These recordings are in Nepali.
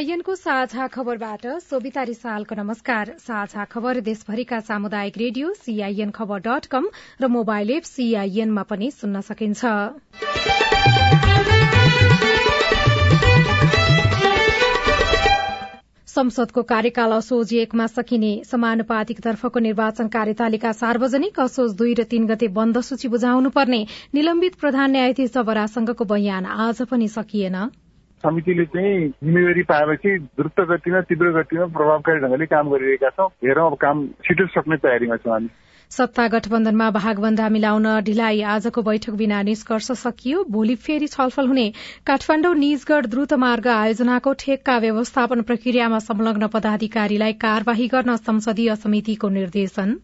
सीआईएनको साझा खबरबाट सोभिता रिसालको नमस्कार। साझा खबर देशभरिका सामुदायिक radio CIN Khabar dot com र मोबाइल एप सीआईएनमा पनि सुन्न सकिन्छ। संसदको कार्यकाल असोज एकमा सकिने। समानुपातिक तर्फको निर्वाचन कार्यतालिका सार्वजनिक असोज दुई र तीन गते बन्द सूची बुझाउनु पर्ने निलम्बित प्रधान न्यायाधीश जबरासँगको बयान आज पनि सकिएन। समितिले चाहिँ जिम्मेवारी पाएपछि द्रुत गतिमा तीव्र गतिमा प्रभावकारी ढंगले काम गरिरहेका छौँ। हेरौँ अब काम छिटो सक्ने तयारीमा छौँ हामी। सत्ता गठबन्धनमा भागबन्दा मिलाउन ढिलाइ। आजको बैठक बिना निष्कर्ष सकियो। भोलि फेरि छलफल हुने काठमाडौँ निजगढ़ द्रुत मार्ग आयोजनाको ठेक्का व्यवस्थापन प्रक्रियामा संलग्न पदाधिकारीलाई कार्यवाही गर्न संसदीय समितिको निर्देशन।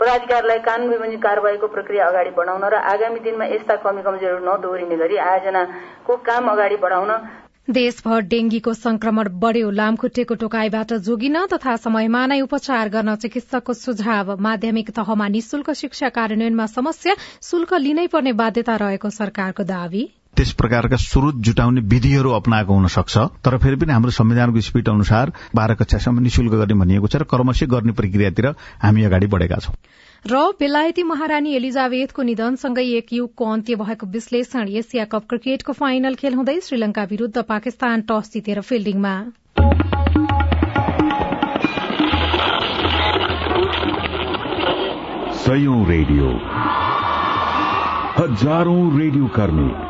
पदाधिकारीलाई कानून विबन्धी कार्यवाहीको प्रक्रिया अगाडि बढाउन र आगामी दिनमा यस्ता कमी कमजोरी नदोहोरिने गरी आयोजनाको काम अगाडि बढाउन। देशभर डेंगीको संक्रमण बढ़्यो लामखुट्टेको टोकाईबाट जोगिन तथा समयमा नै उपचार गर्न चिकित्सकको सुझाव। माध्यमिक तहमा निशुल्क शिक्षा कार्यान्वयनमा समस्या शुल्क लिनै पर्ने बाध्यता रहेको सरकारको दावी। त्यस प्रकारका स्रोत जुटाउने विधिहरू अप्नाएको हुन सक्छ तर फेरि पनि हाम्रो संविधानको स्पिड अनुसार बाह्र कक्षासम्म निशुल्क गर्ने भनिएको छ र क्रमशः गर्ने प्रक्रियातिर हामी अगाडि बढेका छौं। र बेलायती महारानी एलिजाबेथको निधनसँगै एक युगको अन्त्य भएको विश्लेषण एसिया कप क्रिकेटको फाइनल खेल हुँदै श्रीलंका विरूद्ध पाकिस्तान टस जितेर फिल्डिङमा। रेडियो। हजारौं रेडियो कर्मी।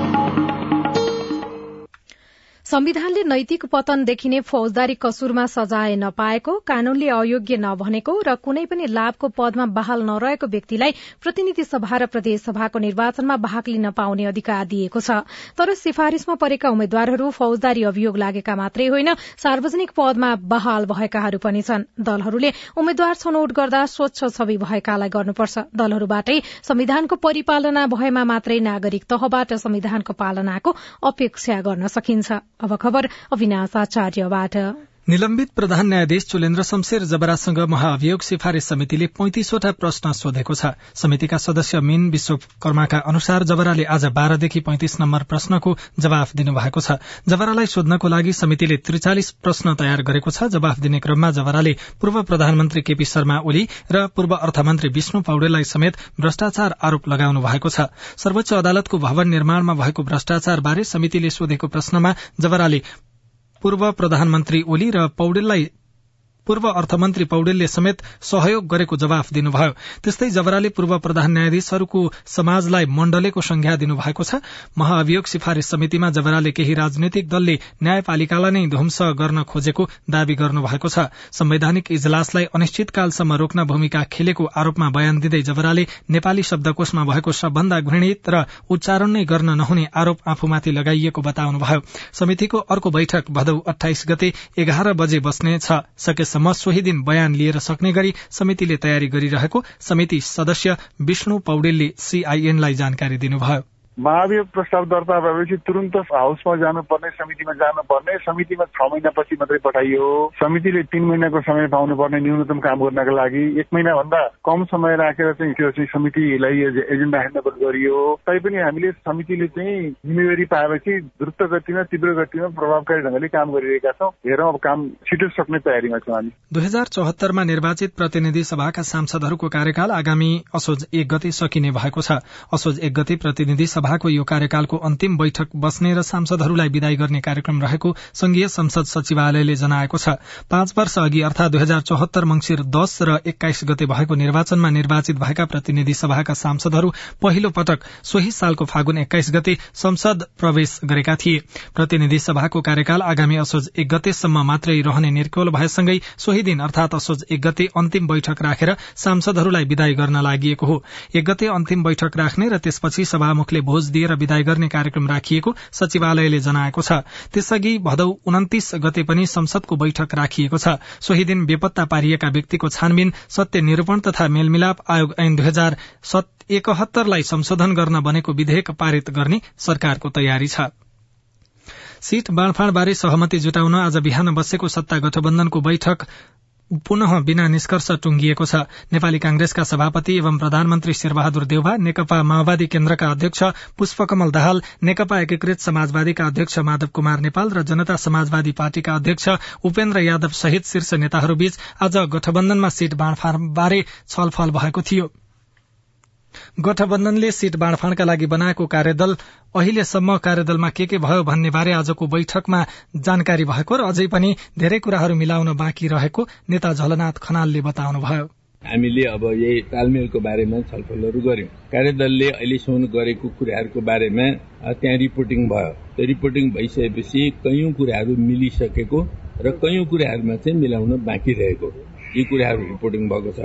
संविधानले नैतिक पतन देखिने फौजदारी कसुरमा सजाय नपाएको कानूनले अयोग्य नभनेको र कुनै पनि लाभको पदमा बहाल नरहेको व्यक्तिलाई प्रतिनिधि सभा र प्रदेश सभाको निर्वाचनमा भाग लिन पाउने अधिकार दिएको छ। तर सिफारिशमा परेका उम्मेद्वारहरू फौजदारी अभियोग लागेका मात्रै होइन सार्वजनिक पदमा बहाल भएकाहरू पनि छन्। दलहरूले उम्मेद्वार छनौट गर्दा स्वच्छ छवि भएकालाई गर्नुपर्छ। दलहरूबाटै संविधानको परिपालना भएमा मात्रै नागरिक तहबाट संविधानको पालनाको अपेक्षा गर्न सकिन्छ। अब खबर अविनाश आचार्यबाट निलम्बित प्रधान न्यायाधीश चुलेन्द्र शमशेर जबरासँग महाअभियोग सिफारिश समितिले पैंतिसवटा प्रश्न सोधेको छ। समितिका सदस्य मीन विश्वकर्माका अनुसार जबराले आज बाह्रदेखि पैंतिस नम्बर प्रश्नको जवाफ दिनुभएको छ। जबरालाई सोध्नको लागि समितिले त्रिचालिस प्रश्न तयार गरेको छ। जवाफ दिने क्रममा जबराले पूर्व प्रधानमन्त्री केपी शर्मा ओली र पूर्व अर्थमन्त्री विष्णु पौडेललाई समेत भ्रष्टाचार आरोप लगाउनु भएको छ। सर्वोच्च अदालतको भवन निर्माणमा भएको भ्रष्टाचार बारे समितिले सोधेको प्रश्नमा जबराले पूर्व प्रधानमन्त्री ओली र पौडेललाई पूर्व अर्थमन्त्री पौडेलले समेत सहयोग गरेको जवाफ दिनुभयो। त्यस्तै जबराले पूर्व प्रधान न्यायाधीशहरूको समाजलाई मण्डलेको संज्ञा दिनुभएको छ। महाअभियोग सिफारिश समितिमा जबराले केही राजनैतिक दलले न्यायपालिकालाई नै ध्वंस गर्न खोजेको दावी गर्नुभएको छ। संवैधानिक इजलासलाई अनिश्चितकालसम्म रोक्न भूमिका खेलेको आरोपमा बयान दिँदै जबराले नेपाली शब्दकोशमा भएको सबभन्दा घृणित र उच्चारण नै गर्न नहुने आरोप आफूमाथि लगाइएको बताउनुभयो। समितिको अर्को बैठक भदौ अठाइस गते एघार बजे बस्नेछ। सकेसम्म सोही दिन बयान लिएर सक्ने गरी समितिले तयारी गरिरहेको समिति सदस्य विष्णु पौडेलले सीआईएनलाई जानकारी दिनुभयो। महाभियोग प्रस्ताव दर्ता भएपछि तुरन्त हाउसमा जानुपर्ने समितिमा जानुपर्ने समितिमा छ महिनापछि मात्रै पठाइयो। समितिले तीन महिनाको समय पाउनुपर्ने न्यूनतम काम गर्नका लागि एक महिना भन्दा कम समय राखेर चाहिँ त्यो चाहिँ समितिलाई एजेन्डा ह्यान्डओभर गरियो। तैपनि हामीले समितिले चाहिँ जिम्मेवारी पाएपछि द्रुत गतिमा तीव्र गतिमा प्रभावकारी ढङ्गले काम गरिरहेका छौँ। हेरौँ अब काम छिटो सक्ने तयारीमा छौँ हामी। दुई हजार चौहत्तरमा निर्वाचित प्रतिनिधि सभाका सांसदहरूको कार्यकाल आगामी असोज एक गते सकिने भएको छ। असोज एक गते प्रतिनिधि सभाको यो कार्यकालको अन्तिम बैठक बस्ने र सांसदहरूलाई विदाई गर्ने कार्यक्रम रहेको संघीय संसद सचिवालयले जनाएको छ। पाँच वर्ष अघि अर्थात दुई हजार चौहत्तर मंगिर दश र एक्काइस गते भएको निर्वाचनमा निर्वाचित भएका प्रतिनिधि सभाका सांसदहरू पहिलो पटक सोही सालको फागुन एक्काइस गते संसद प्रवेश गरेका थिए। प्रतिनिधि सभाको कार्यकाल आगामी असोज एक गतेसम्म मात्रै रहने निर्कोल भएसँगै सोही दिन अर्थात असोज एक गते अन्तिम बैठक राखेर सांसदहरूलाई विदाई गर्न लागि हो। एक गते अन्तिम बैठक राख्ने र त्यसपछि सभामुखले भोज दिएर विदाई गर्ने कार्यक्रम राखिएको सचिवालयले जनाएको छ। त्यसअघि भदौ उन्तिस गते पनि संसदको बैठक राखिएको छ। सोही दिन बेपत्ता पारिएका व्यक्तिको छानबिन सत्य निरूपण तथा मेलमिलाप आयोग ऐन दुई हजार एकहत्तरलाई संशोधन गर्न बनेको विधेयक पारित गर्ने सरकारको तयारी छ। सीट बाँडफाँडबारे सहमति जुटाउन आज बिहान बसेको सत्ता गठबन्धनको बैठक पुनः बिना निष्कर्ष टुंगिएको छ। नेपाली कांग्रेसका सभापति एवं प्रधानमन्त्री शेरबहादुर देउवा नेकपा माओवादी केन्द्रका अध्यक्ष पुष्पकमल दाहाल नेकपा एकीकृत समाजवादीका अध्यक्ष माधव कुमार नेपाल र जनता समाजवादी पार्टीका अध्यक्ष उपेन्द्र यादव सहित शीर्ष नेताहरूबीच आज गठबन्धनमा सीट बाँडफाँडबारे छलफल भएको थियो। गठबन्धनले सीट बाँडफाँडका लागि बनाएको कार्यदल अहिलेसम्म कार्यदलमा के के भयो भन्ने बारे आजको बैठकमा जानकारी भएको र अझै पनि धेरै कुराहरू मिलाउन बाँकी रहेको नेता झलनाथ खनालले बताउनुभयो। हामीले अब यही तालमेलको बारेमा छलफलहरू गर्यौं कार्यदलले अहिलेसम्म गरेको कुराहरूको बारेमा त्यहाँ रिपोर्टिङ भयो। त्यो रिपोर्टिङ भइसकेपछि कैयौं कुराहरू मिलिसकेको र कैयौं कुराहरूमा चाहिँ मिलाउन बाँकी रहेको। यी कुराहरू रिपोर्टिङ भएको छ।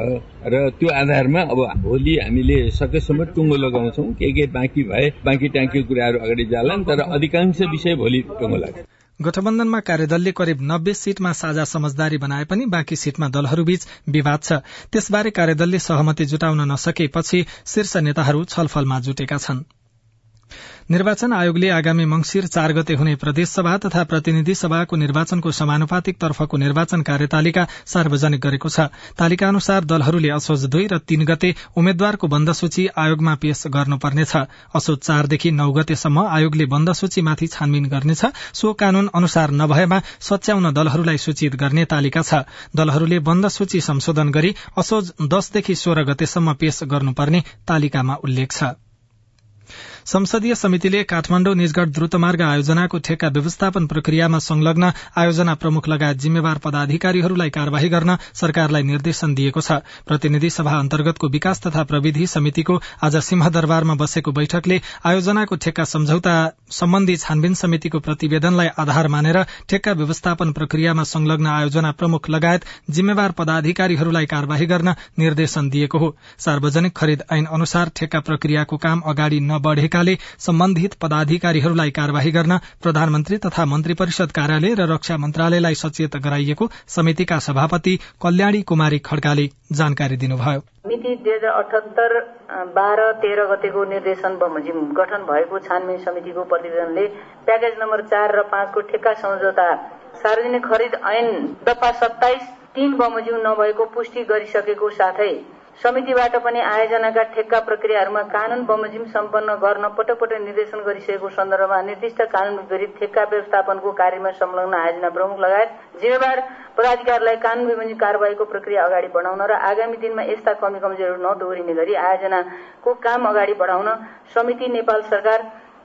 र त्यो आधारमा अब भोलि हामीले सकेसम्म टुङ्गो लगाउँछौँ। के के बाँकी भए बाँकी ट्याङ्की कुराहरू अगाडि जालान् तर अधिकांश विषय भोलि टुङ्गो लाग्छ। गठबन्धनमा कार्यदलले करिब नब्बे सीटमा साझा समझदारी बनाए पनि बाँकी सीटमा दलहरूबीच विवाद छ। त्यसबारे कार्यदलले सहमति जुटाउन नसकेपछि शीर्ष नेताहरू छलफलमा जुटेका छनृ। निर्वाचन आयोगले आगामी मंगिर चार गते हुने प्रदेशसभा तथा प्रतिनिधि सभाको निर्वाचनको समानुपातिक तर्फको निर्वाचन कार्यतालिका सार्वजनिक गरेको छ। तालिका अनुसार दलहरूले असोज दुई र तीन गते उम्मेद्वारको बन्द सूची आयोगमा पेश गर्नुपर्नेछ। असोज चारदेखि नौ गतेसम्म आयोगले बन्द सूचीमाथि छानबिन गर्नेछ। सो कानून अनुसार नभएमा सच्याउन दलहरूलाई सूचित गर्ने तालिका छ। दलहरूले बन्द सूची संशोधन गरी असोज दसदेखि सोह्र गतेसम्म पेश गर्नुपर्ने तालिकामा उल्लेख छ। संसदीय समितिले काठमाण्डु निजगढ़ द्रुतमार्ग आयोजनाको ठेक्का व्यवस्थापन प्रक्रियामा संलग्न आयोजना प्रमुख लगायत जिम्मेवार पदाधिकारीहरूलाई कार्यवाही गर्न सरकारलाई निर्देशन दिएको छ। प्रतिनिधि सभा अन्तर्गतको विकास तथा प्रविधि समितिको आज सिंहदरबारमा बसेको बैठकले आयोजनाको ठेक्का सम्झौता सम्बन्धी छानबिन समितिको प्रतिवेदनलाई आधार मानेर ठेक्का व्यवस्थापन प्रक्रियामा संलग्न आयोजना प्रमुख लगायत जिम्मेवार पदाधिकारीहरूलाई कार्यवाही गर्न निर्देशन दिएको हो। सार्वजनिक खरिद ऐन अनुसार ठेक्का प्रक्रियाको काम अगाडि नबढ़ेका भएकाले सम्बन्धित पदाधिकारीहरूलाई कार्यवाही गर्न प्रधानमन्त्री तथा मन्त्री परिषद कार्यालय र रक्षा मन्त्रालयलाई सचेत गराइएको समितिका सभापति कल्याणी कुमारी खड्काले जानकारी दिनुभयो। मिति दुई हजार अठहत्तर बाह्र तेह्र गतेको निर्देशन बमोजिम गठन भएको छानबिन समितिको प्रतिवेदनले प्याकेज नम्बर चार र पाँचको ठेक्का सम्झौता सार्वजनिक खरिद ऐन दफा सत्ताइस तीन बमोजिम नभएको पुष्टि गरिसकेको साथै समितिबाट पनि आयोजनाका ठेक्का प्रक्रियाहरूमा कानून बमोजिम सम्पन्न गर्न पटक पटक निर्देशन गरिसकेको सन्दर्भमा निर्दिष्ट कानून विपरीत ठेक्का व्यवस्थापनको कार्यमा संलग्न आयोजना प्रमुख लगायत जिम्मेवार पदाधिकारीलाई कानून विबन्धी कार्यवाहीको प्रक्रिया अगाडि बढाउन र आगामी दिनमा यस्ता कमी कमजोरीहरू नदोहोरिने गरी आयोजनाको काम अगाडि बढाउन समिति नेपाल सरकार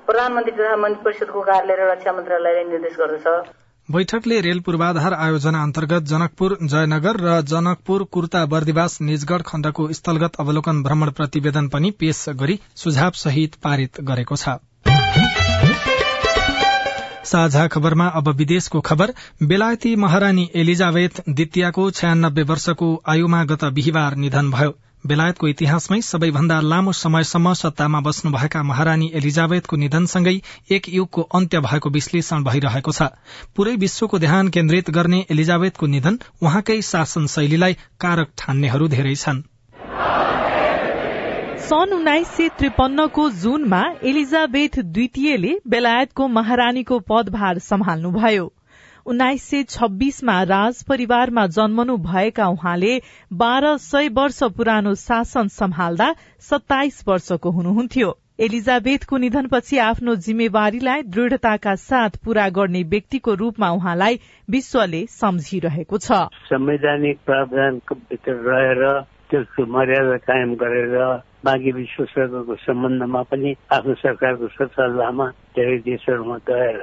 प्रधानमन्त्री तथा मन्त्री परिषदको कार्यालय र रक्षा मन्त्रालयलाई निर्देश गर्दछ। बैठकले रेल पूर्वाधार आयोजना अन्तर्गत जनकपुर जयनगर र जनकपुर कुर्ता बर्दिवास निजगढ़ खण्डको स्थलगत अवलोकन भ्रमण प्रतिवेदन पनि पेश गरी सुझाव सहित पारित गरेको छ। साझा खबरमा अब विदेशको खबर। बेलायती महारानी एलिजाबेथ द्वितीयको छयानब्बे वर्षको आयुमा गत बिहिबार निधन भयो। बेलायतको इतिहासमै सबैभन्दा लामो समयसम्म सत्तामा बस्नुभएका महारानी एलिजाबेथको निधनसँगै एक युगको अन्त्य भएको विश्लेषण भइरहेको छ। पूरै विश्वको ध्यान केन्द्रित गर्ने एलिजाबेथको निधन उहाँकै शासन शैलीलाई कारक ठान्नेहरू धेरै छन्। सन् उन्नाइस सय त्रिपन्नको जूनमा एलिजाबेथ द्वितीयले बेलायतको महारानीको पदभार सम्हाल्नुभयो। उन्नाइस सय छब्बीसमा राज परिवारमा जन्मनु भएका उहाँले बाह्र सय वर्ष पुरानो शासन सम्हाल्दा सत्ताइस वर्षको हुनुहुन्थ्यो। एलिजाबेथको निधनपछि आफ्नो जिम्मेवारीलाई दृढ़ताका साथ पूरा गर्ने व्यक्तिको रूपमा उहाँलाई विश्वले सम्झिरहेको छ। संवैधानिक प्रावधानको भित्र रहेर त्यसको मर्यादा कायम गरेर बाँकी विश्वसँगको सम्बन्धमा पनि आफ्नो सरकारको सल्लाहमा धेरै देशहरूमा गएर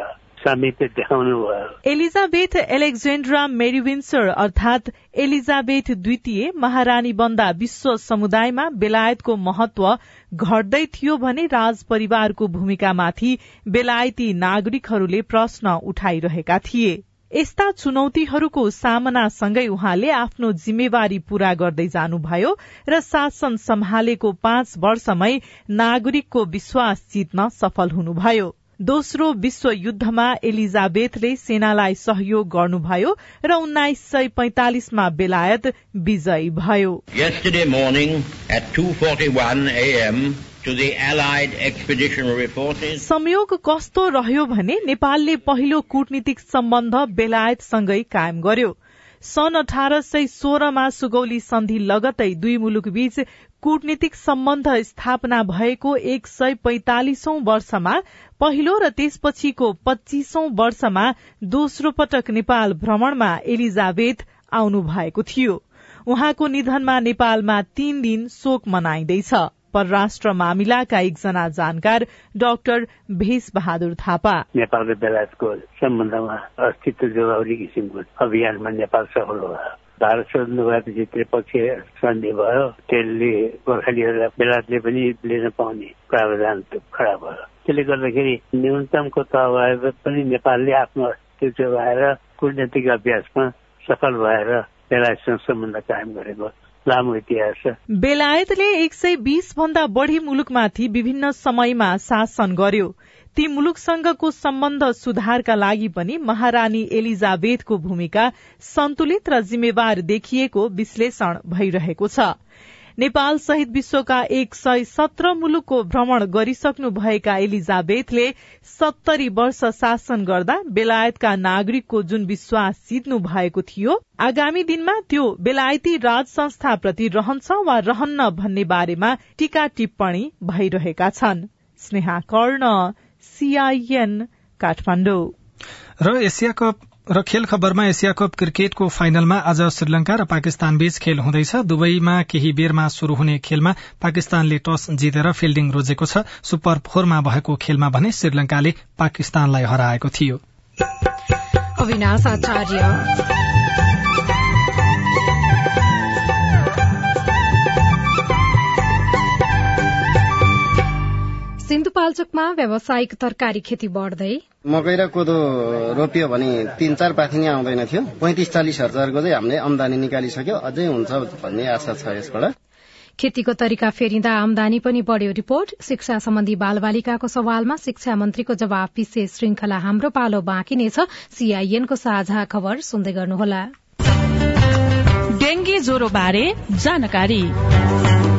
एलिजाबेथ एलेक्जेन्ड्रा मेरिविन्सर अर्थात एलिजाबेथ द्वितीय महारानी बन्दा विश्व समुदायमा बेलायतको महत्व घट्दै थियो भने राज परिवारको भूमिकामाथि बेलायती नागरिकहरूले प्रश्न उठाइरहेका थिए यस्ता चुनौतीहरूको सामनासँगै उहाँले आफ्नो जिम्मेवारी पूरा गर्दै जानुभयो र शासन सम्हालेको पाँच वर्षमै नागरिकको विश्वास जित्न सफल हुनुभयो दोस्रो विश्व युद्धमा एलिजाबेथले सेनालाई सहयोग गर्नुभयो र उन्नाइस सय पैंतालिसमा बेलायत विजयी भयो। संयोग कस्तो रह्यो भने नेपालले पहिलो कूटनीतिक सम्बन्ध बेलायतसँगै कायम गर्यो। सन् अठार सय सोह्रमा सुगौली सन्धि लगतै दुई मुलुक बीच कूटनीतिक सम्बन्ध स्थापना भएको एक सय पैंतालिसौं वर्षमा पहिलो र त्यसपछिको पच्चीसौं वर्षमा दोस्रो पटक नेपाल भ्रमणमा एलिजाबेथ आउनु भएको थियो। उहाँको निधनमा नेपालमा तीन दिन शोक मनाइँदैछ। परराष्ट्र मामिलाका एकजना जानकार डाक्टर भेष बहादुर थापा। नेपाल र बेलायतको सम्बन्धमा अस्तित्व जोगाउने किसिमको अभियानमा नेपाल सफल भयो। भारत स्वतन्त्र भएपछि त्रिपक्षीय सन्धि भयो। त्यसले गोर्खालीहरूलाई बेलायतले पनि लिन पाउने प्रावधान खडा भयो। त्यसले गर्दाखेरि न्यूनतमको तह पनि नेपालले आफ्नो अस्तित्व जोगाएर कूटनीतिक अभ्यासमा सफल भएर बेलायतसँग सम्बन्ध कायम गरेको लामो इतिहास। बेलायतले एक सय बीस भन्दा बढ़ी मुलुकमाथि विभिन्न समयमा शासन गर्यो। ती मुलुकसँगको सम्बन्ध सुधारका लागि पनि महारानी एलिजाबेथको भूमिका सन्तुलित र जिम्मेवार देखिएको विश्लेषण भइरहेको छ। नेपाल सहित विश्वका एक सय सत्र मुलुकको भ्रमण गरिसक्नु भएका एलिजाबेथले सत्तरी वर्ष शासन गर्दा बेलायतका नागरिकको जुन विश्वास जित्नु भएको थियो आगामी दिनमा त्यो बेलायती राज संस्थाप्रति रहन्छ वा रहन्न भन्ने बारेमा टीका टिप्पणी भइरहेका छन्। स्नेहा कर्ण सीआईएन काठमाडौँ। र एसिया कप र खेल खबरमा एसिया कप क्रिकेटको फाइनलमा आज श्रीलंका र पाकिस्तान बीच खेल हुँदैछ। दुवैमा केही बेरमा शुरू हुने खेलमा पाकिस्तानले टस जितेर फिल्डिङ रोजेको छ। सुपर फोरमा भएको खेलमा भने श्रीलंकाले पाकिस्तानलाई हराएको थियो। सिन्धुपाल्चोकमा व्यावसायिक तरकारी खेती बढ्दै मकै र कोदो रोपियो भने तीन चार पाथी नै आउँदैन थियो। पैँतिस चालिस हजारको चाहिँ हामीले आमदानी निकालिसक्यो। अझै हुन्छ भन्ने आशा छ यसबाट। खेतीको तरिका फेरिँदा आमदानी पनि बढ़्यो रिपोर्ट। शिक्षा सम्बन्धी बालबालिकाको सवालमा शिक्षा मन्त्रीको जवाब विशेष श्रृंखला हाम्रो पालो बाँकी नै छ। सीआईएनको साझा खबर सुन्दै गर्नुहोला। डेंगी ज्वरो बारे जानकारी।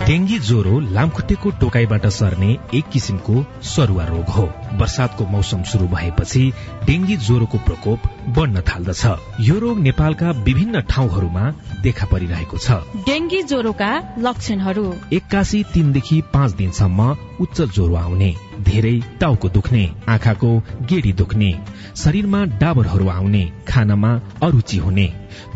डेंगी ज्वरो लामखुट्टेको टोकाईबाट सर्ने एक किसिमको सरुवा रोग हो। वर्षातको मौसम शुरू भएपछि डेंगी ज्वरोको प्रकोप बढ्न थाल्दछ। यो रोग नेपालका विभिन्न ठाउँहरूमा देखा परिरहेको छ। डेंगी ज्वरोका लक्षणहरू। एक्कासी तीनदेखि पाँच दिनसम्म उच्च ज्वरो आउने। धेरै टाउको दुख्ने आँखाको गेडी दुख्ने शरीरमा डाबरहरू आउने खानामा अरुचि हुने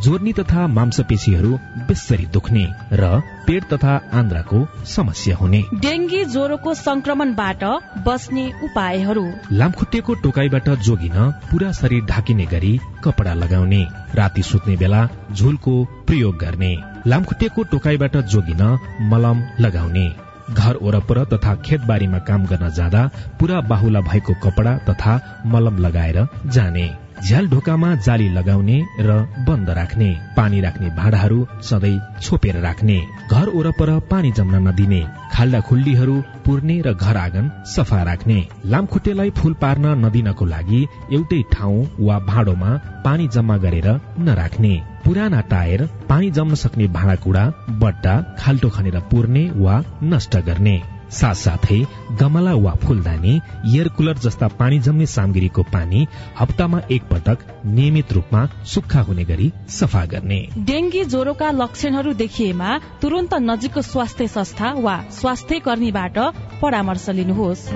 जोर्नी तथा मांसपेशीहरू बेसरी दुख्ने र पेट तथा आन्द्राको समस्या हुने। डेंगी ज्वरोको संक्रमणबाट बस्ने उपायहरू। लामखुट्टेको टोकाईबाट जोगिन पूरा शरीर ढाकिने गरी कपडा लगाउने राति सुत्ने बेला झुलको प्रयोग गर्ने लामखुट्टेको टोकाईबाट जोगिन मलम लगाउने घर वरपर तथा खेतबारीमा काम गर्न जाँदा पूरा बाहुला भएको कपडा तथा मलम लगाएर जाने। झ्याल ढोकामा जाली लगाउने र बन्द राख्ने पानी राख्ने भाँडाहरू सधैँ छोपेर राख्ने। घर वरपर पानी जम्न नदिने खाल्डा खुल्डीहरू पुर्ने र घर आँगन सफा राख्ने। लामखुट्टेलाई फूल पार्न नदिनको लागि एउटै ठाउँ वा भाँडोमा पानी जम्मा गरेर नराख्ने। पुराना टायर पानी जम्न सक्ने भाँडाकुँडा बट्टा खाल्टो खनेर पुर्ने वा नष्ट गर्ने। साथसाथै गमला वा फूलदानी एयर कुलर जस्ता पानी जम्ने सामग्रीको पानी हप्तामा एक पटक नियमित रूपमा सुक्खा हुने गरी सफा गर्ने। डेंगी ज्वरोका लक्षणहरू देखिएमा तुरन्त नजिकको स्वास्थ्य संस्था वा स्वास्थ्य कर्मीबाट परामर्श लिनुहोस्।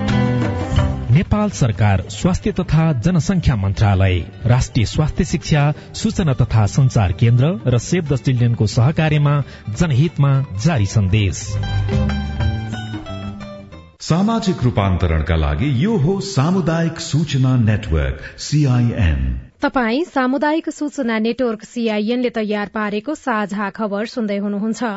नेपाल सरकार स्वास्थ्य तथा जनसंख्या मन्त्रालय राष्ट्रिय स्वास्थ्य शिक्षा सूचना तथा संचार केन्द्र र सेभ द चिल्ड्रेनको सहकार्यमा जनहितमा जारी सन्देश। सामाजिक रूपान्तरणका लागि यो हो सामुदायिक सूचना नेटवर्क सीआईएन तपाई सामुदायिक सूचना नेटवर्क सीआईएनले तयार पारेको साझा खबर सुन्दै हुनुहुन्छ।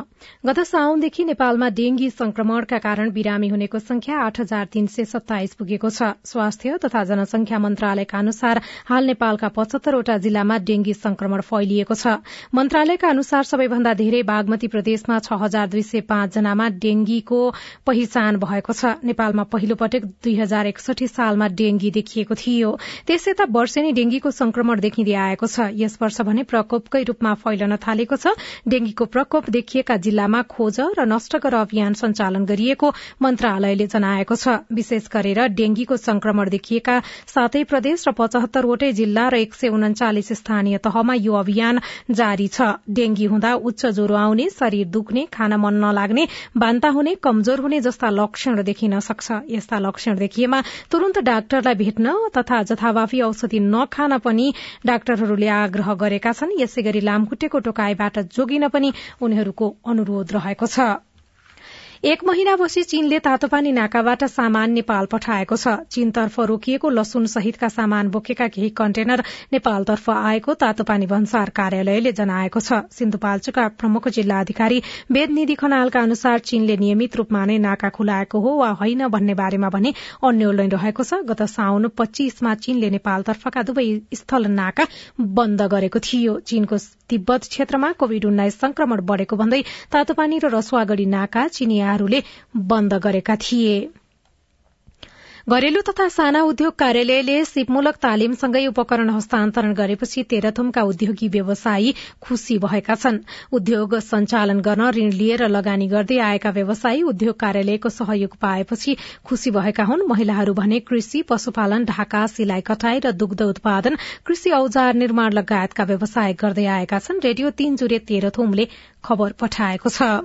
गत साउनदेखि नेपालमा डेंगी संक्रमणका कारण बिरामी हुनेको संख्या आठ हजार तीन सय सत्ताइस पुगेको छ। स्वास्थ्य तथा जनसंख्या मन्त्रालयका अनुसार हाल नेपालका पचहत्तरवटा जिल्लामा डेंगी संक्रमण फैलिएको छ। मन्त्रालयका अनुसार सबैभन्दा धेरै बागमती प्रदेशमा छ हजार दुई सय पाँच जनामा डेंगीको पहिचान भएको छ। नेपालमा पहिलो पटक दुई हजार एकसठी सालमा डेंगी देखिएको थियो। त्यसयता वर्षेनी डेंगीको संक्रमण देखिँदै आएको छ। यस वर्ष भने प्रकोपकै रूपमा फैलन थालेको छ। डेंगीको प्रकोप देखिएका जिल्लामा खोज र नष्ट गर अभियान सञ्चालन गरिएको मन्त्रालयले जनाएको छ। विशेष गरेर डेंगीको संक्रमण देखिएका सातै प्रदेश र पचहत्तरवटै जिल्ला र एक सय उन्चालिस स्थानीय तहमा यो अभियान जारी छ। डेंगी हुँदा उच्च ज्वरो आउने शरीर दुख्ने खान मन नलाग्ने बान्ता हुने कमजोर हुने जस्ता लक्षण देखिन सक्छ। यस्ता लक्षण देखिएमा तुरन्त डाक्टरलाई भेट्न तथा जथाभावी औषधि नखान पनि पनि डाक्टरहरूले आग्रह गरेका छन्। यसै गरी लामखुट्टेको टोकाईबाट जोगिन पनि उनीहरूको अनुरोध रहेको छ। एक महिनापछि चीनले तातोपानी नाकाबाट सामान नेपाल पठाएको छ। चीनतर्फ रोकिएको लसुन सहितका सामान बोकेका केही कन्टेनर नेपालतर्फ आएको तातोपानी भन्सार कार्यालयले जनाएको छ। सिन्धुपाल्चोकका प्रमुख जिल्ला अधिकारी वेदनिधि खनालका अनुसार चीनले नियमित रूपमा नै नाका खुलाएको हो वा होइन भन्ने बारेमा भने अन्यल रहेको छ। गत साउन पच्चीसमा चीनले नेपालतर्फका दुवै स्थल नाका बन्द गरेको थियो। चीनको तिब्बत क्षेत्रमा कोविड उन्नाइस संक्रमण बढ़ेको भन्दै तातोपानी र रसुवागढ़ी नाका चिनिया हरूले बन्द गरेका थिए। घरेलु तथा साना उद्योग कार्यालयले सिपमूलक तालिमसँगै उपकरण हस्तान्तरण गरेपछि तेह्रथुमका उद्योगी व्यवसायी खुशी भएका छन्। उद्योग सञ्चालन गर्न ऋण लिएर लगानी गर्दै आएका व्यवसायी उद्योग कार्यालयको सहयोग पाएपछि खुशी भएका हुन्। महिलाहरू भने कृषि पशुपालन ढाका सिलाई कटाई र दुग्ध उत्पादन कृषि औजार निर्माण लगायतका व्यवसाय गर्दै आएका छन्। रेडियो तीन जुरे तेह्रथुमले खबर पठाएको छ।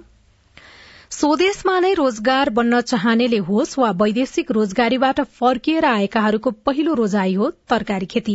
स्वदेशमा नै रोजगार बन्न चाहनेले होस् वा वैदेशिक रोजगारीबाट फर्किएर आएकाहरूको पहिलो रोजाई हो तरकारी खेती।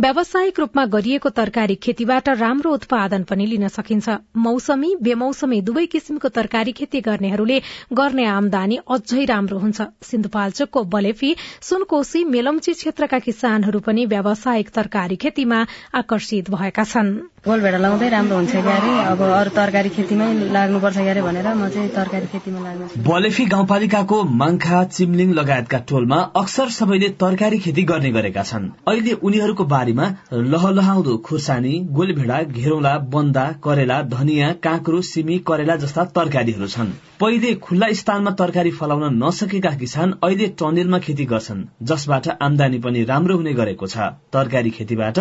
व्यावसायिक रूपमा गरिएको तरकारी खेतीबाट राम्रो उत्पादन पनि लिन सकिन्छ। मौसमी बेमौसमी दुवै किसिमको तरकारी खेती गर्नेहरूले गर्ने आमदानी अझै राम्रो हुन्छ। सिन्धुपाल्चोकको बलेफी सुनकोशी मेलम्ची क्षेत्रका किसानहरू पनि व्यावसायिक तरकारी खेतीमा आकर्षित भएका छन्। गोलभेडा लाउँदै राम्रो हुन्छ क्यारे? अब अरू तरकारी खेतीमै लाग्नुपर्छ क्यारे भनेर म चाहिँ बलेफी गाउँपालिकाको माङ्खा चिम्लिङ लगायतका टोलमा अक्सर सबैले तरकारी खेती गर्ने गरेका छन्। अहिले उनीहरूको बारीमा लहलहाउँदो खुर्सानी गोलभेडा घेरौला बन्दा करेला धनियाँ काँक्रो सिमी करेला जस्ता तरकारीहरू छन्। पहिले खुल्ला स्थानमा तरकारी फलाउन नसकेका किसान अहिले टनेलमा खेती गर्छन् जसबाट आमदानी पनि राम्रो हुने गरेको छ। तरकारी खेतीबाट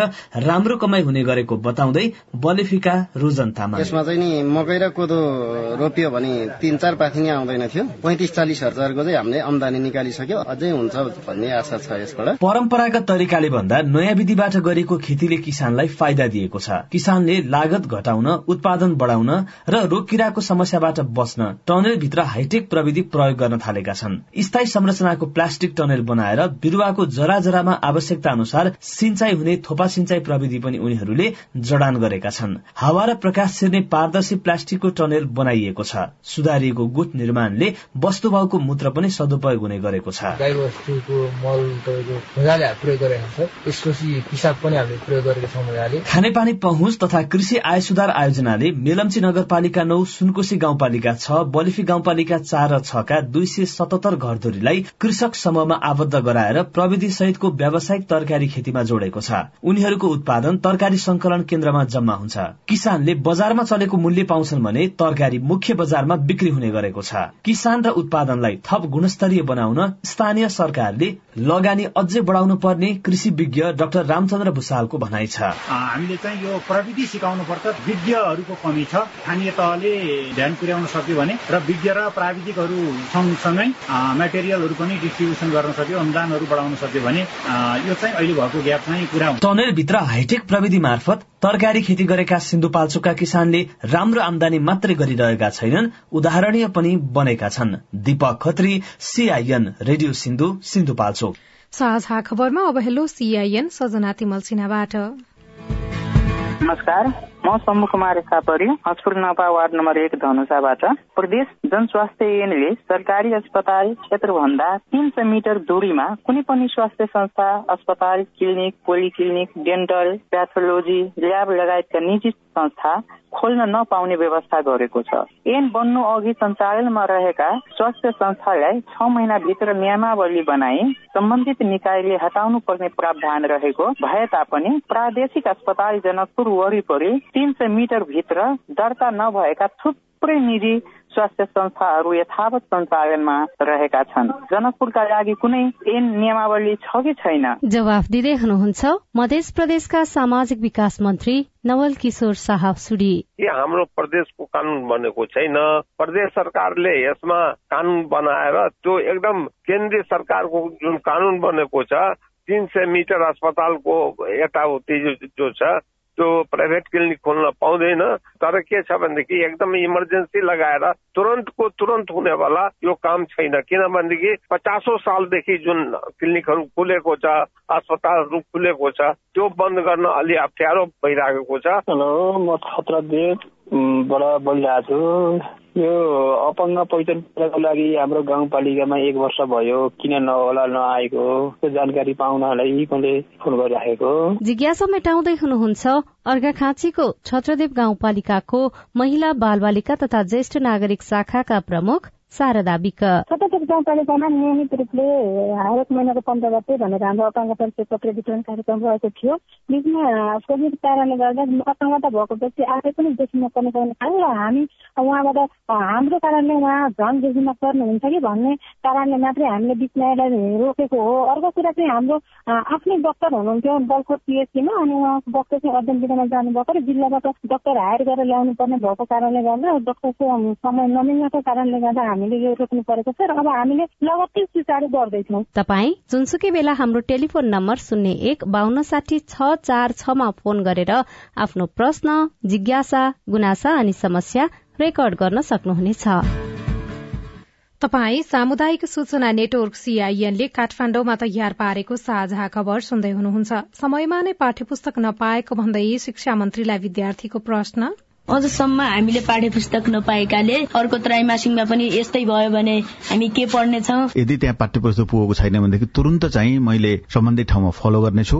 राम्रो कमाई हुने गरेको बताउँदै बलेफीका रोजन तामाङ यसमा चाहिँ नि मकै र कोदो रोपियो भने तिन चार पाथी नै आउँदैन थियो। पैँतिस चालिस हजारको चाहिँ हामीले आमदानी निकालिसक्यो। अझै हुन्छ भन्ने आशा छ यसबाट। परम्परागत तरिकाले भन्दा नयाँ विधिबाट गरेको खेतीले किसानलाई फाइदा दिएको छ। किसानले लागत घटाउन उत्पादन बढाउन र रोग किराको समस्याबाट बस्न टनेल भित्र हाइटेक प्रविधि प्रयोग गर्न थालेका छन्। स्थायी संरचनाको प्लास्टिक टनेल बनाएर बिरुवाको जरा जरामा आवश्यकता अनुसार सिंचाई हुने थोपा सिंचाई प्रविधि पनि उनीहरूले जडान गरेका छन्। हावा र प्रकाश छिर्ने पारदर्शी प्लास्टिकको टनेल बनाइएको छ। सुधारिएको गुट निर्माणले वस्तुभावको मूत्र पनि सदुपयोग हुने गरेको छ। गाई वस्तुको मल मजाले प्रयोग गरेको छ। त्यसपछि पिसाब पनि हामीले प्रयोग गरेका छौँ मजाले। खानेपानी पहुँच तथा कृषि आय सुधार आयोजनाले मेलम्ची नगरपालिका नौ सुनकोशी गाउँपालिका छ बलिफी गाउँपालिका चार र छका दुई सय सतहत्तर घरधुरीलाई कृषक समूहमा आबद्ध गराएर प्रविधि सहितको व्यावसायिक तरकारी खेतीमा जोडेको छ। उनीहरूको उत्पादन तरकारी संकलन केन्द्रमा जम्मा हुन्छ। किसानले बजारमा चलेको मूल्य पाउँछन् भने तरकारी मुख्य बजारमा बिक्री हुने गरेको छ। किसान र उत्पादनलाई थप गुणस्तरीय बनाउन स्थानीय सरकारले लगानी अझै बढाउनु पर्ने कृषि विज्ञ डाक्टर रामचन्द्र भूषालको भनाइ छ। हामीले चाहिँ यो प्रविधि सिकाउनु पर्छ। विज्ञहरूको कमी छ। स्थानीय तहले ध्यान पुर्याउन सक्यो भने र विज्ञ र प्राविधिकहरू सँगसँगै मेटेरियलहरू पनि डिस्ट्रिब्युसन गर्न सक्यो अनुदानहरू बढाउन सक्यो भने यो चाहिँ अहिले भएको ग्याप चाहिँ पुरा हुन्छ टनेलभित्र हाइटेक प्रविधि मार्फत तरकारी खेती गरेका सिन्धुपाल्चोकका किसानले राम्रो आमदानी मात्रै गरिरहेका छैनन् उदाहरणीय पनि बनेका छन्। Deepak Khatri CIN radio Sindhu Sindhupalchok. साझा खबरमा अब हेलो सीआईएन सजना तिमल सिन्हाबाट नमस्कार म सम्मु कुमार सापरी हजपुर नपा वार्ड नम्बर एक धनुषाबाट। प्रदेश जनस्वास्थ्य ऐनले सरकारी अस्पताल क्षेत्रभन्दा तीन सय मिटर दूरीमा कुनै पनि स्वास्थ्य संस्था अस्पताल clinic polyclinic dental pathology lab लगायतका निजी संस्था खोल्न नपाउने व्यवस्था गरेको छ। ऐन बन्नु अघि सञ्चालनमा रहेका स्वास्थ्य संस्थालाई छ महिनाभित्र नियमावली बनाई सम्बन्धित निकायले हटाउनु पर्ने प्रावधान रहेको भए तापनि प्रादेशिक अस्पताल जनकपुर वरिपरि तीन सय मिटर भित्र दर्ता नभएका थुप्रै निजी स्वास्थ्य संस्थाहरू यथावत सञ्चालनमा रहेका छन्। जनकपुरका लागि कुनै ऐन नियमावली छ कि छैन? जवाफ दिँदै हुनुहुन्छ मध्य प्रदेशका सामाजिक विकास मन्त्री नवल किशोर शाह सुडी। यो हाम्रो प्रदेशको कानून बनेको छैन? प्रदेश सरकारले यसमा कानून बनाएर त्यो एकदम केन्द्रीय सरकारको जुन कानून बनेको छ तिन सय मिटर अस्पतालको यताउति जो छ त्यो प्राइभेट क्लिनिक खोल्न पाउँदैन। तर के छ भनेदेखि एकदम इमर्जेन्सी लगाएर तुरन्तको तुरन्त हुनेवाला यो काम छैन। किनभनेदेखि पचासौँ सालदेखि जुन क्लिनिकहरू खुलेको छ अस्पतालहरू खुलेको छ त्यो बन्द गर्न अलि अप्ठ्यारो भइरहेको छ। हेलो म छत्रदेवबाट बोलिरहेको छु। यो अपाङ्ग पहिचान पत्रको लागि हाम्रो गाउँपालिकामा एक वर्ष भयो। किन नहोला नआएको? त्यो जानकारी पाउनलाई मैले फोन गरिराखेको? जिज्ञासा मेटाउँदै हुनुहुन्छ अर्घाखाँचीको छत्रदेव गाउँपालिकाको महिला बालबालिका तथा ज्येष्ठ नागरिक शाखाका प्रमुख शारदा विक छत्रदेव गाउँपालिकामा नियमित रूपले हरेक महिनाको पन्ध्र गते भनेर हाम्रो अपाङ्ग परिचय पत्र वितरण कार्यक्रम रहेको थियो। बिचमा कोभिड कारणले गर्दा अपाङ्गता भएको व्यक्ति आफै पनि देखिन पर्ने कारण र हामी उहाँबाट हाम्रो कारणले उहाँ झन् देखिन पर्नुहुन्छ कि भन्ने कारणले मात्रै हामीले बिचमा यसलाई रोकेको हो। अर्को कुरा चाहिँ हाम्रो आफ्नै डक्टर हुनुहुन्थ्यो बलकोट पिएचसीमा अनि उहाँको डक्टर चाहिँ अध्ययन दिनमा जानुभएको र जिल्लाबाट डक्टर हायर गरेर ल्याउनु पर्ने भएको कारणले गर्दा डक्टरको समय नमिल्नको कारणले गर्दा हामीले यो रोक्नु परेको छ र अब हामीले लगत्तै सुचारू गर्दैछौँ। तपाईँ जुनसुकै बेला हाम्रो टेलिफोन नम्बर शून्य एक बान्न साठी छ चार छमा फोन गरेर आफ्नो प्रश्न जिज्ञासा गुनासा अनि समस्या रेकर्ड गर्न सक्नुहुनेछ। तपाई सामुदायिक सूचना नेटवर्क सीआईएनले काठमाण्डुमा तयार पारेको साझा खबर सुन्दै हुनुहुन्छ। समयमा नै पाठ्य पुस्तक नपाएको भन्दै शिक्षा मन्त्रीलाई विद्यार्थीको प्रश्न। अझसम्म हामीले पाठ्य पुस्तक नपाएकाले अर्को त्रैमासिकमा पनि यस्तै भयो भने हामी के पढ्नेछौ? यदि त्यहाँ पाठ्य पुस्तक पुगेको छैन भनेदेखि तुरन्त चाहिँ मैले सम्बन्धित ठाउँमा फलो गर्नेछु।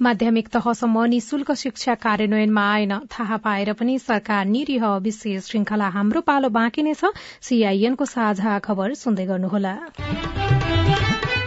माध्यमिक तहसम्म निशुल्क शिक्षा कार्यान्वयनमा आएन। थाहा पाएर पनि सरकार निरीह विशेष श्रृंखला हाम्रो पालो बाँकी नै छ। सीआईएनको साझा खबर सुन्दै गर्नुहोला।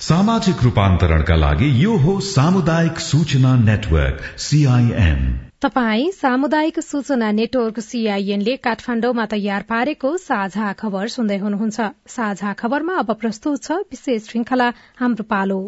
सामाजिक रूपान्तरणका लागि यो हो सामुदायिक सूचना नेटवर्क सीआईएन तपाई सामुदायिक सूचना नेटवर्क सीआईएनले काठमाण्डुमा तयार पारेको साझा खबर सुन्दै हुनुहुन्छ। साझा खबरमा अब प्रस्तुत छ विशेष श्रृंखला हाम्रो पालो।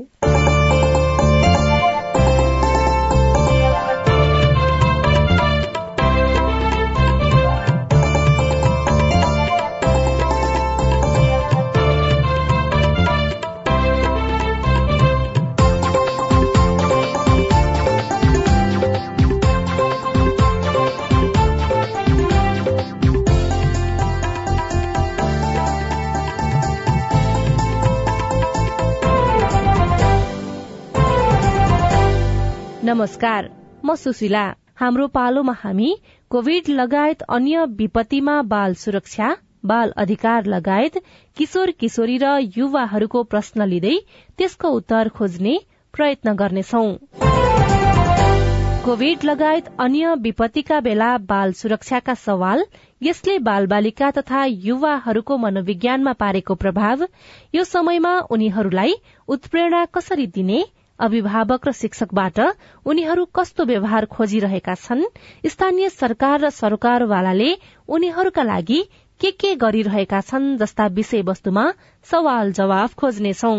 नमस्कार म सुशीला। हाम्रो पालोमा हामी कोविड लगायत अन्य विपत्तिमा बाल सुरक्षा बाल अधिकार लगायत किशोर किशोरी र युवाहरूको प्रश्न लिँदै त्यसको उत्तर खोज्ने प्रयत्न गर्नेछौ। कोविड लगायत अन्य विपत्तिका बेला बाल सुरक्षाका सवाल यसले बाल बालिका तथा युवाहरूको मनोविज्ञानमा पारेको प्रभाव यो समयमा उनीहरूलाई उत्प्रेरणा कसरी दिने अभिभावक र शिक्षकबाट उनीहरू कस्तो व्यवहार खोजिरहेका छन्? स्थानीय सरकार र सरकारवालाले उनीहरूका लागि के के गरिरहेका छन् जस्ता विषयवस्तुमा सवाल जवाफ खोज्नेछौ।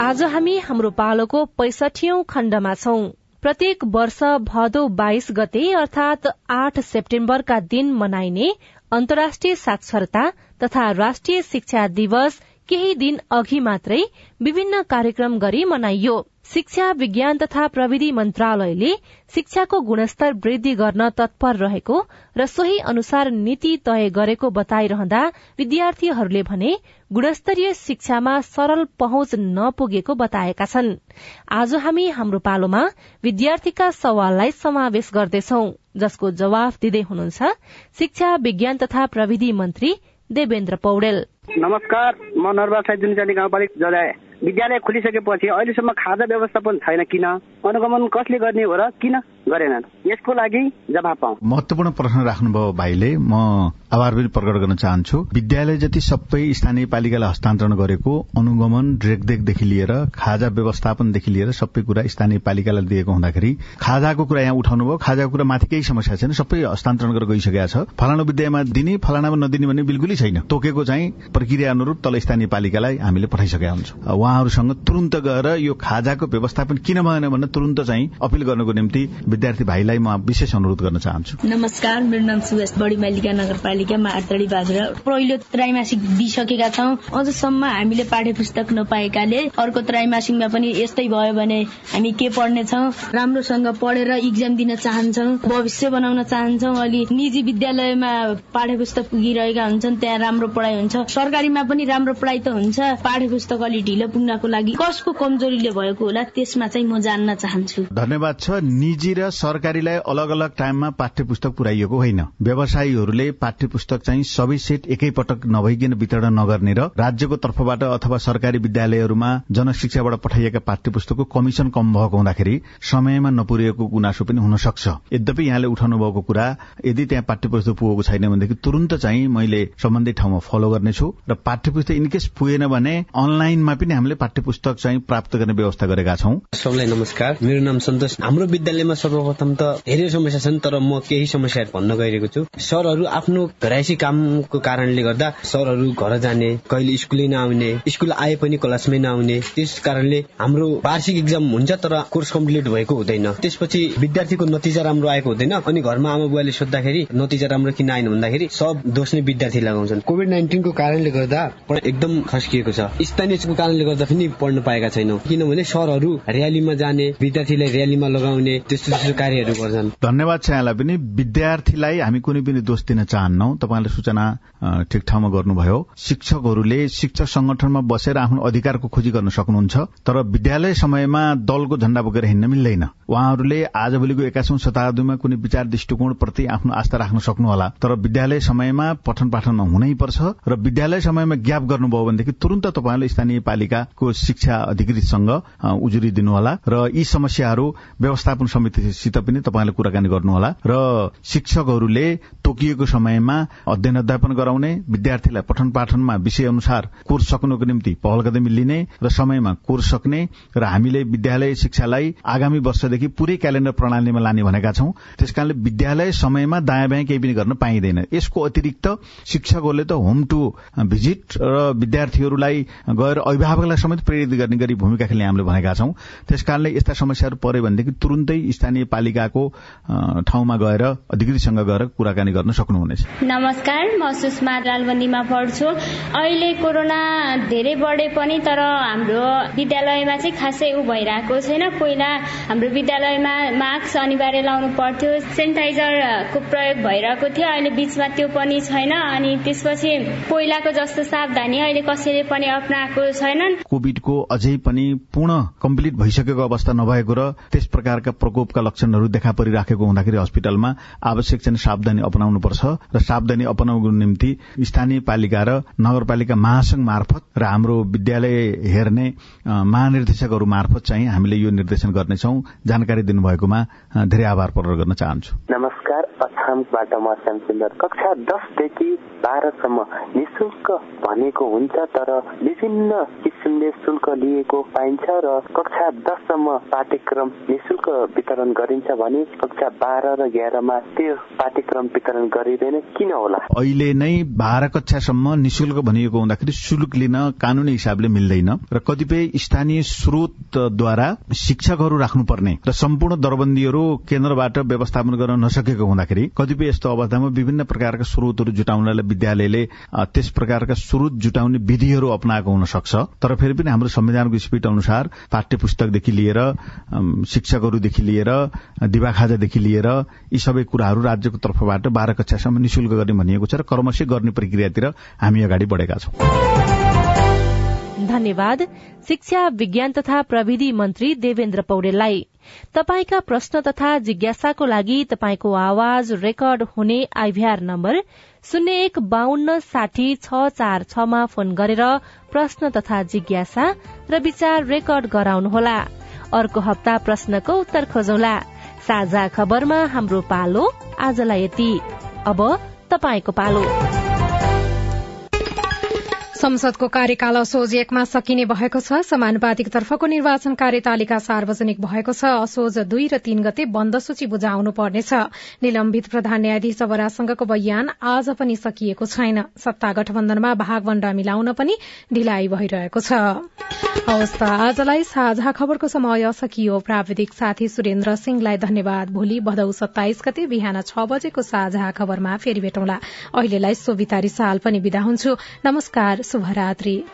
आज हामी हाम्रो पालोको पैसठीऔं खण्डमा छौं। प्रत्येक वर्ष भदौ बाइस गते अर्थात आठ सेप्टेम्बरका दिन मनाइने अन्तर्राष्ट्रिय साक्षरता तथा राष्ट्रिय शिक्षा दिवस केही दिन अघि मात्रै विभिन्न कार्यक्रम गरी मनाइयो। शिक्षा विज्ञान तथा प्रविधि मन्त्रालयले शिक्षाको गुणस्तर वृद्धि गर्न तत्पर रहेको र सोही अनुसार नीति तय गरेको बताइरहँदा विद्यार्थीहरूले भने गुणस्तरीय शिक्षामा सरल पहुँच नपुगेको बताएका छन्। आज हामी हाम्रो पालोमा विद्यार्थीका सवाललाई समावेश गर्दैछौ जसको जवाफ दिँदै हुनुहुन्छ शिक्षा विज्ञान तथा प्रविधि मन्त्री देवेन्द्र पौडेल। नमस्कार म नर्वा साई जुनिचानी गाउँपालिका जलाए विद्यालय खुलिसकेपछि अहिलेसम्म खाजा व्यवस्थापन छैन किन? अनुगमन कसले गर्ने हो र किन? गरेनन् यसको लागि जवाब पाऊ। महत्वपूर्ण प्रश्न राख्नुभयो भाइले। म आभार पनि प्रकट गर्न चाहन्छु। विद्यालय जति सबै स्थानीय पालिकालाई हस्तान्तरण गरेको अनुगमन रेखदेखदेखि लिएर खाजा व्यवस्थापनदेखि लिएर सबै कुरा स्थानीय पालिकालाई दिएको हुँदाखेरि खाजाको कुरा यहाँ उठाउनु भयो। खाजाको कुरा माथि केही समस्या छैन। सबै हस्तान्तरण गरेर गइसकेका छ। फलानु विद्यालयमा दिने फलानामा नदिने भन्ने बिल्कुलै छैन। तोकेको चाहिँ प्रक्रिया अनुरूप तल स्थानीय पालिकालाई हामीले पठाइसकेका हुन्छौँ। उहाँहरूसँग तुरन्त गएर यो खाजाको व्यवस्थापन किन भएन भनेर तुरन्त चाहिँ अपिल गर्नको निम्ति विद्यार्थी भाइलाई म विशेष अनुरोध गर्न चाहन्छु। नमस्कार मेरो नाम सुभाष बडी मालिका नगरपालिकामा आर्तडी बाजुरा। पहिलो त्रैमासिक दिइसकेका छौँ। अझसम्म हामीले पाठ्य पुस्तक नपाएकाले अर्को त्रैमासिकमा पनि यस्तै भयो भने हामी के पढ्नेछौँ? राम्रोसँग पढेर इक्जाम दिन चाहन्छौँ भविष्य बनाउन चाहन्छौँ। अलि निजी विद्यालयमा पाठ्य पुस्तक पुगिरहेका हुन्छन् त्यहाँ राम्रो पढाइ हुन्छ। सरकारीमा पनि राम्रो पढाइ त हुन्छ। पाठ्य पुस्तक अलि ढिलो पुग्नको लागि कसको कमजोरीले भएको होला त्यसमा चाहिँ म जान्न चाहन्छु। धन्यवाद छ। निजी र सरकारीलाई अलग अलग टाइममा पाठ्य पुस्तक पुर्याइएको होइन। व्यवसायीहरूले पाठ्य पुस्तक चाहिँ सबै सेट एकै पटक नभइकन वितरण नगर्ने र राज्यको तर्फबाट अथवा सरकारी विद्यालयहरूमा जनशिक्षाबाट पठाइएका पाठ्य पुस्तकको कमिशन कम भएको हुँदाखेरि समयमा नपुर्याएको गुनासो पनि हुन सक्छ यद्यपि यहाँले उठाउनु भएको कुरा यदि त्यहाँ पाठ्य पुस्तक पुगेको छैन भनेदेखि तुरन्त चाहिँ मैले सम्बन्धित ठाउँमा फलो गर्नेछु र पाठ्य पुस्तक इनकेस पुगेन भने अनलाइनमा पनि हामीले पाठ्य पुस्तक चाहिँ प्राप्त गर्ने व्यवस्था गरेका छौँ। सबलाई नमस्कार। मेरो नाम सन्तोष। हाम्रो विद्यालयमा सर्वप्रथम त धेरै समस्या छन् तर म केही समस्याहरू भन्न गइरहेको छु। सरहरू आफ्नो घराइसी कामको कारणले गर्दा सरहरू घर जाने कहिले स्कुलै नआउने स्कुल आए पनि क्लासमै नआउने त्यस कारणले हाम्रो वार्षिक इक्जाम हुन्छ तर कोर्स कम्प्लिट भएको हुँदैन। त्यसपछि विद्यार्थीको नतिजा राम्रो आएको हुँदैन अनि घरमा आमा बुवाले सोद्धाखेरि नतिजा राम्रो किन आएन भन्दाखेरि सब दोष नै विद्यार्थी लगाउँछन्। कोभिड नाइन्टिनको कारणले गर्दा एकदम खस्किएको छ। स्थानीय कारणले गर्दा पनि पढ्न पाएका छैनौँ। किनभने सरहरू र्यालीमा जाने विद्यार्थीलाई र्यालीमा लगाउने त्यस्तो त्यस्तो कार्यहरू गर्छन्। धन्यवाद छ यहाँलाई पनि। विद्यार्थीलाई हामी कुनै पनि दोष दिन चाहन्नौ। तपाईँले सूचना ठिक ठाउँमा गर्नुभयो। शिक्षकहरूले शिक्षक संगठनमा बसेर आफ्नो अधिकारको खोजी गर्न सक्नुहुन्छ तर विद्यालय समयमा दलको झण्डा बोकेर हिँड्न मिल्दैन। उहाँहरूले आजभोलिको एक्काइसौं शताब्दीमा कुनै विचार दृष्टिकोण प्रति आफ्नो आस्था राख्न सक्नुहोला। तर विद्यालय समयमा पठन पाठन हुनै पर्छ र विद्यालय समयमा ग्याप गर्नुभयो भनेदेखि तुरन्त तपाईँले स्थानीय पालिकाको शिक्षा अधिकृतसँग उजुरी दिनुहोला र यी समस्याहरू व्यवस्थापन समितिसित पनि तपाईँले कुराकानी गर्नुहोला र शिक्षकहरूले तोकिएको समयमा अध्ययन अध्यापन गराउने विद्यार्थीलाई पठन पाठनमा विषय अनुसार कोर्स सक्नुको निम्ति पहल कदमी लिने र समयमा कोर्स सक्ने र हामीले विद्यालय शिक्षालाई आगामी वर्षदेखि पुरै क्यालेण्डर प्रणालीमा लाने भनेका छौं। त्यसकारणले विद्यालय समयमा दायाँ बायाँ केही पनि गर्न पाइँदैन। यसको अतिरिक्त शिक्षकहरूले त होम टू भिजिट र विद्यार्थीहरूलाई गएर अभिभावकलाई समेत प्रेरित गर्ने गरी भूमिका खेल्ने हामीले भनेका छौं। त्यसकारणले यस्ता समस्याहरू पर्यो भनेदेखि तुरुन्तै स्थानीय पालिकाको ठाउँमा गएर अधिकृतसँग गएर कुराकानी गर्न सक्नुहुनेछ। नमस्कार म सुषमा लालबन्दीमा पढ्छु। अहिले कोरोना धेरै बढे पनि तर हाम्रो विद्यालयमा चाहिँ खासै ऊ भइरहेको छैन। पहिला हाम्रो विद्यालयमा मास्क अनिवार्य लाउनु पर्थ्यो। सेनिटाइजरको प्रयोग भइरहेको थियो। अहिले बीचमा त्यो पनि छैन। अनि त्यसपछि पहिलाको जस्तो सावधानी अहिले कसैले पनि अप्नाएको छैनन्। कोविडको अझै पनि पूर्ण कम्प्लिट भइसकेको अवस्था नभएको र त्यस प्रकारका प्रकोपका लक्षणहरू देखा परिराखेको हुँदाखेरि हस्पिटलमा आवश्यक चाहिँ सावधानी अपनाउनुपर्छ र सावधानी अपनाउनको निम्ति स्थानीय पालिका र नगरपालिका महासंघ मार्फत र हाम्रो विद्यालय हेर्ने महानिर्देशकहरू मार्फत चाहिँ हामीले यो निर्देशन गर्नेछौ। जानकारी दिनुभएकोमा धेरै आभार प्रकट गर्न चाहन्छु। नमस्कार रकहामबाट म श्यामसुन्दर कक्षा दसदेखि बाह्रसम्म निशुल्क भनेको हुन्छ तर विभिन्न किसिमले शुल्क लिएको पाइन्छ र कक्षा दससम्म पाठ्यक्रम निशुल्क वितरण गरिन्छ भने कक्षा बाह्र र एघारमा त्यो पाठ्यक्रम वितरण गरिँदैन। किन होला? अहिले नै बाह्र कक्षासम्म निशुल्क भनिएको हुँदाखेरि शुल्क लिन कानूनी हिसाबले मिल्दैन र कतिपय स्थानीय स्रोतद्वारा शिक्षकहरू राख्नुपर्ने र सम्पूर्ण दरबन्दीहरू केन्द्रबाट व्यवस्थापन गर्न नसकेको हुँदाखेरि कतिपय यस्तो अवस्थामा विभिन्न प्रकारका स्रोतहरू जुटाउनलाई विद्यालयले त्यस प्रकारका स्रोत जुटाउने विधिहरू अप्नाएको हुन सक्छ तर फेरि पनि हाम्रो संविधानको स्पिड अनुसार पाठ्य पुस्तकदेखि लिएर शिक्षकहरूदेखि लिएर दिवाखाजादेखि लिएर यी सबै कुराहरू राज्यको तर्फबाट बाह्र कक्षासम्म निशुल्क गर्ने भनिएको छ र कर्मशै गर्ने प्रक्रियातिर हामी अगाडि बढेका छौं। शिक्षा विज्ञान तथा प्रविधि मन्त्री देवेन्द्र पौडेललाई। तपाईका प्रश्न तथा जिज्ञासाको लागि तपाईँको आवाज रेकर्ड हुने आइभीआर नम्बर शून्य एक बान्न साठी छ चार छमा फोन गरेर प्रश्न तथा जिज्ञासा र विचार रेकर्ड गराउनुहोला। अर्को हप्ता प्रश्नको उत्तर खोजौला। साझा खबरमा हाम्रो पालो आजलाई यति। अब तपाईँको पालो। संसदको कार्यकाल असोज एकमा सकिने भएको छ। समानुपातिक तर्फको निर्वाचन कार्यतालिका सार्वजनिक भएको छ। असोज दुई र तीन गते बन्द सूची बुझाउनु पर्नेछ। निलम्बित प्रधान न्यायाधीश अवरासँगको बयान आज पनि सकिएको छैन। सत्ता गठबन्धनमा भागवण्डा मिलाउन पनि ढिलाइ भइरहेको छ। आजलाई साझा खबरको समय सकियो। प्राविधिक साथी सुरेन्द्र सिंहलाई धन्यवाद। भोलि भदौ सत्ताइस गते बिहान छ बजेको साझा खबरमा फेरि भेटौँला। अहिलेलाई सोभितारी साल पनि विदा हुन्छु। नमस्कार शुभरात्रि।